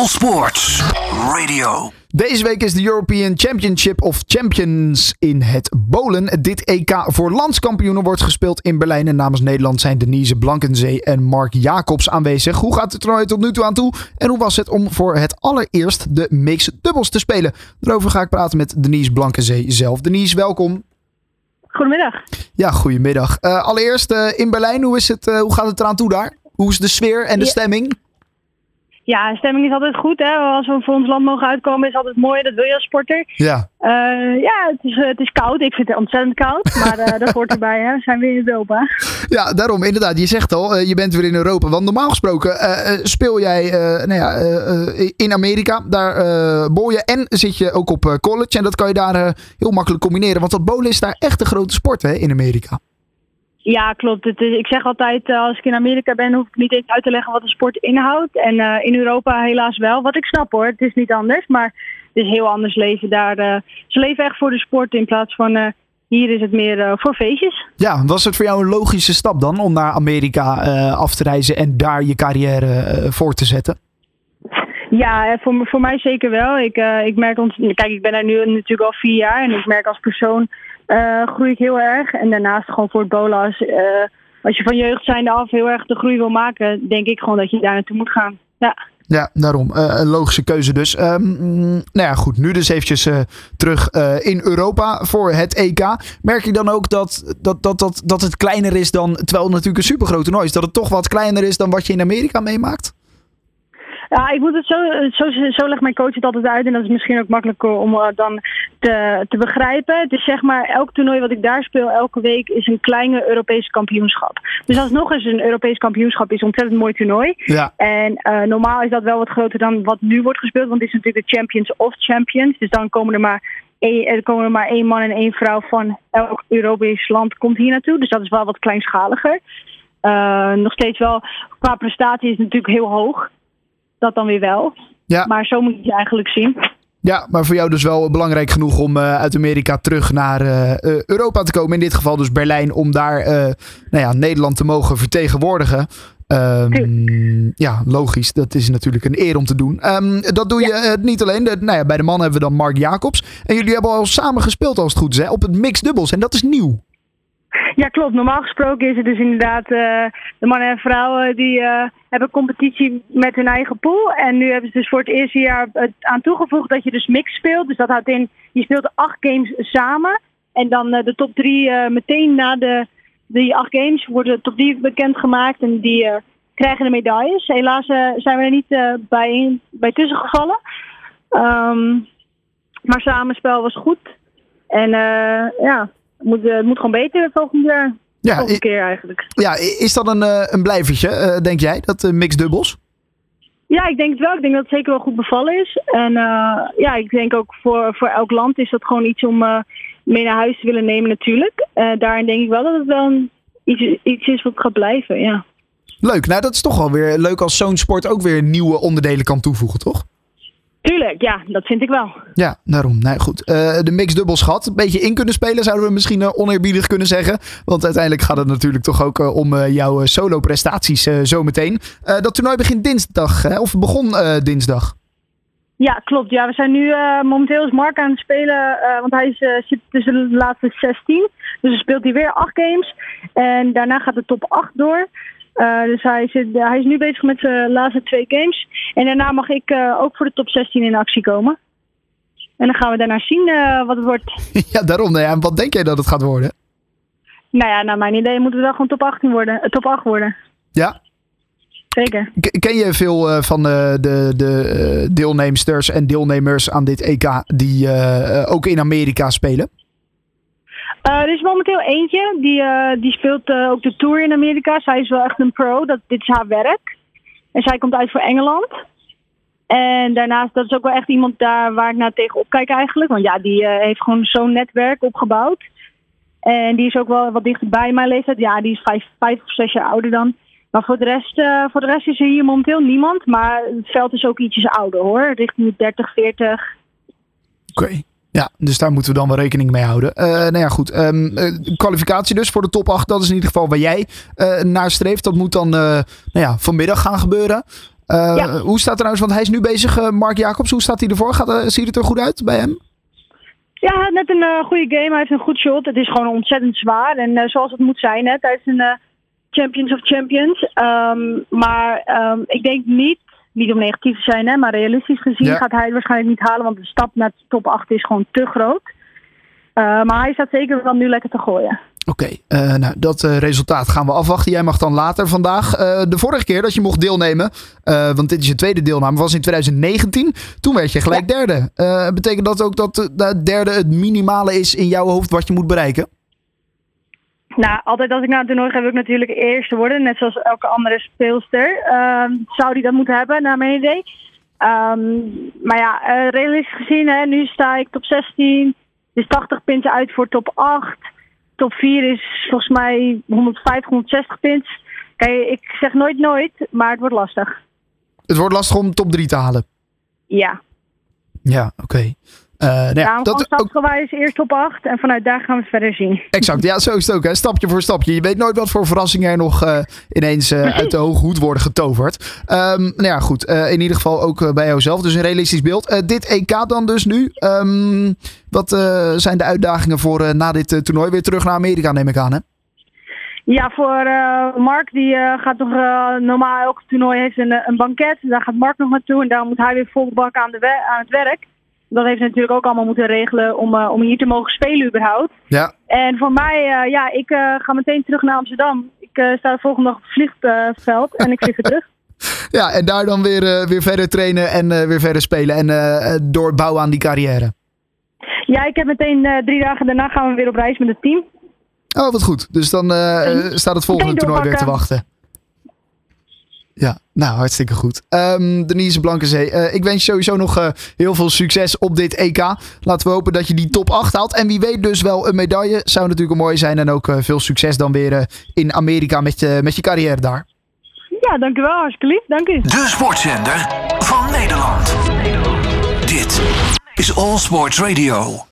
All Sports Radio. Deze week is de European Championship of Champions in het Bolen. Dit EK voor landskampioenen wordt gespeeld in Berlijn. En namens Nederland zijn Denise Blankenzee en Mark Jacobs aanwezig. Hoe gaat het toernooi tot nu toe aan toe? En hoe was het om voor het allereerst de mixed dubbels te spelen? Daarover ga ik praten met Denise Blankenzee zelf. Denise, welkom. Goedemiddag. Ja, goedemiddag. Uh, allereerst uh, in Berlijn, hoe, is het, uh, hoe gaat het eraan toe daar? Hoe is de sfeer en de ja. stemming? Ja, stemming is altijd goed. Hè? Als we voor ons land mogen uitkomen, is altijd mooi. Dat wil je als sporter. Ja. Uh, ja, het is, het is koud. Ik vind het ontzettend koud. Maar uh, dat hoort erbij. Hè? We zijn weer in Europa. Ja, daarom inderdaad. Je zegt al, uh, je bent weer in Europa. Want normaal gesproken speel jij nou ja, in Amerika. Daar bol je en zit je ook op college. En dat kan je daar heel makkelijk combineren. Want dat bowlen is daar echt een grote sport hè, in Amerika. Ja, klopt. Het is, ik zeg altijd, als ik in Amerika ben, hoef ik niet eens uit te leggen wat de sport inhoudt. En uh, in Europa helaas wel. Wat ik snap hoor, het is niet anders. Maar het is heel anders leven daar. Uh, ze leven echt voor de sport in plaats van hier is het meer voor feestjes. Ja, was het voor jou een logische stap dan om naar Amerika af te reizen en daar je carrière voor te zetten? Ja, voor, voor mij zeker wel. Ik, ik merk ons, kijk, ik ben er nu natuurlijk al vier jaar en ik merk als persoon uh, groei ik heel erg. En daarnaast gewoon voor het bolas. Uh, als je van jeugd zijnde af heel erg de groei wil maken, denk ik gewoon dat je daar naartoe moet gaan. Ja. Ja, daarom. Uh, een logische keuze dus. Um, nou ja, goed. Nu dus eventjes uh, terug in Europa voor het EK. Merk je dan ook dat, dat, dat, dat, dat het kleiner is dan... Terwijl het natuurlijk een supergroot toernooi is. Dat het toch wat kleiner is dan wat je in Amerika meemaakt? Ja, ik moet het zo, zo, zo legt mijn coach het altijd uit. En dat is misschien ook makkelijker om uh, dan te, te begrijpen. Het is zeg maar, elk toernooi wat ik daar speel, elke week, is een kleine Europese kampioenschap. Dus alsnog is een Europees kampioenschap is een ontzettend mooi toernooi. Ja. En uh, normaal is dat wel wat groter dan wat nu wordt gespeeld. Want het is natuurlijk de Champions of Champions. Dus dan komen er maar één, er komen er maar één man en één vrouw van elk Europees land komt hier naartoe. Dus dat is wel wat kleinschaliger. Uh, nog steeds wel, qua prestatie is het natuurlijk heel hoog dat dan weer wel. Ja. Maar zo moet je het eigenlijk zien. Ja, maar voor jou dus wel belangrijk genoeg om uh, uit Amerika terug naar uh, Europa te komen. In dit geval dus Berlijn, om daar uh, nou ja, Nederland te mogen vertegenwoordigen. Um, ja, logisch. Dat is natuurlijk een eer om te doen. Um, dat doe je niet alleen. De, nou ja, bij de man hebben we dan Mark Jacobs. En jullie hebben al samen gespeeld als het goed is, hè, op het mixed dubbels. En dat is nieuw. Ja, klopt. Normaal gesproken is het dus inderdaad uh, de mannen en vrouwen die uh, hebben competitie met hun eigen pool. En nu hebben ze dus voor het eerste jaar het aan toegevoegd dat je dus mix speelt. Dus dat houdt in, je speelt acht games samen. En dan de top drie meteen na de die acht games worden de top drie bekendgemaakt. En die krijgen de medailles. Helaas zijn we er niet bij, bij tussen gevallen. Um, maar samenspel was goed. En ja, het moet, het moet gewoon beter volgend jaar. Ja, Volgende keer eigenlijk. Ja, is dat een, uh, een blijvertje, uh, denk jij, dat uh, mixed dubbels? Ja, ik denk het wel. Ik denk dat het zeker wel goed bevallen is. En ja, ik denk ook voor, voor elk land is dat gewoon iets om mee naar huis te willen nemen natuurlijk. daarin denk ik wel dat het wel een, iets, iets is wat gaat blijven, ja. Leuk. Nou, dat is toch wel weer leuk als zo'n sport ook weer nieuwe onderdelen kan toevoegen, toch? Tuurlijk, ja, dat vind ik wel. Ja, daarom. Nou goed, uh, de mix dubbel schat. Een beetje in kunnen spelen zouden we misschien uh, oneerbiedig kunnen zeggen. Want uiteindelijk gaat het natuurlijk toch ook uh, om jouw solo prestaties zometeen. dat toernooi begint dinsdag, hè? of begon dinsdag? Ja, klopt. Ja, we zijn nu momenteel is Mark aan het spelen, want hij is, zit tussen de laatste 16. Dus dan speelt hij weer acht games. En daarna gaat de top 8 door. Uh, dus hij, zit, hij is nu bezig met zijn laatste twee games. En daarna mag ik uh, ook voor de top 16 in actie komen. En dan gaan we daarna zien uh, wat het wordt. Ja, daarom. Nou ja, en wat denk jij dat het gaat worden? Nou ja, naar mijn idee moeten we wel gewoon top 18 worden. top 8 worden. Ja? Zeker. Ken je veel van de, de, de deelnemsters en deelnemers aan dit EK die ook in Amerika spelen? Er is momenteel eentje, die, uh, die speelt uh, ook de Tour in Amerika. Zij is wel echt een pro, dat, dit is haar werk. En zij komt uit voor Engeland. En daarnaast, dat is ook wel echt iemand daar waar ik naar tegen opkijk eigenlijk. Want ja, die heeft gewoon zo'n netwerk opgebouwd. En die is ook wel wat dichterbij mijn leeftijd. Ja, die is vijf, vijf of zes jaar ouder dan. Maar voor de, rest, voor de rest is er hier momenteel niemand. Maar het veld is ook ietsjes ouder hoor. Richting 30, 40. Oké. Okay. Ja, dus daar moeten we dan wel rekening mee houden. Uh, nou ja, goed. Um, uh, kwalificatie dus voor de top 8. Dat is in ieder geval waar jij uh, naar streeft. Dat moet dan nou ja, vanmiddag gaan gebeuren. Ja. Hoe staat er trouwens, want hij is nu bezig, Mark Jacobs. Hoe staat hij ervoor? Gaat, ziet het er goed uit bij hem? Ja, net een goede game. Hij heeft een goed shot. Het is gewoon ontzettend zwaar. En zoals het moet zijn hè, tijdens een Champions of Champions. Ehm, maar um, ik denk niet, niet om negatief te zijn, hè, maar realistisch gezien gaat hij het waarschijnlijk niet halen. Want de stap naar top 8 is gewoon te groot. Uh, maar hij staat zeker wel nu lekker te gooien. Oké, okay, uh, nou, dat uh, resultaat gaan we afwachten. Jij mag dan later vandaag. de vorige keer dat je mocht deelnemen, want dit is je tweede deelname, was in 2019. Toen werd je gelijk ja. derde. betekent dat ook dat de derde het minimale is in jouw hoofd wat je moet bereiken? Nou, altijd als ik naar het toernooi ga, wil ik natuurlijk eerste worden. Net zoals elke andere speelster. Uh, zou die dat moeten hebben, naar mijn idee. Um, maar ja, uh, realistisch gezien, hè, nu sta ik top 16. Dus 80 punten uit voor top 8. Top 4 is volgens mij 150, 160 punten. Kijk, ik zeg nooit nooit, maar het wordt lastig. Het wordt lastig om top 3 te halen? Ja. Ja, oké. Okay. Uh, nou ja, ja dat eerst op 8 en vanuit daar gaan we het verder zien. Exact, ja, zo is het ook. Hè. Stapje voor stapje. Je weet nooit wat voor verrassingen er nog uh, ineens uh, uit de hoge hoed worden getoverd. Um, nou ja, goed. in ieder geval ook bij jouzelf. Dus een realistisch beeld. dit EK dan dus nu. Um, wat zijn de uitdagingen voor na dit toernooi? Weer terug naar Amerika, neem ik aan, hè? Ja, voor Mark, die gaat nog normaal elk toernooi heeft een, een banket. Daar gaat Mark nog naartoe en daar moet hij weer vol bak aan, de aan het werk dat heeft natuurlijk ook allemaal moeten regelen om, uh, om hier te mogen spelen überhaupt. Ja. En voor mij, uh, ja, ik uh, ga meteen terug naar Amsterdam. Ik sta de volgende dag op het vliegveld en ik vlieg weer terug. Ja, en daar dan weer, weer verder trainen en weer verder spelen en doorbouwen aan die carrière. Ja, ik heb meteen drie dagen daarna gaan we weer op reis met het team. Oh, wat goed. Dus dan staat het volgende toernooi weer te wachten. Ja, nou hartstikke goed. Um, Denise Blankenzee, uh, ik wens je sowieso nog uh, heel veel succes op dit EK. Laten we hopen dat je die top 8 haalt. En wie weet dus wel een medaille. Zou natuurlijk mooi zijn. En ook uh, veel succes dan weer in Amerika met, je met je carrière daar. Ja, dankjewel. Hartstikke lief. Dank u. De sportzender van Nederland. Dit is All Sports Radio.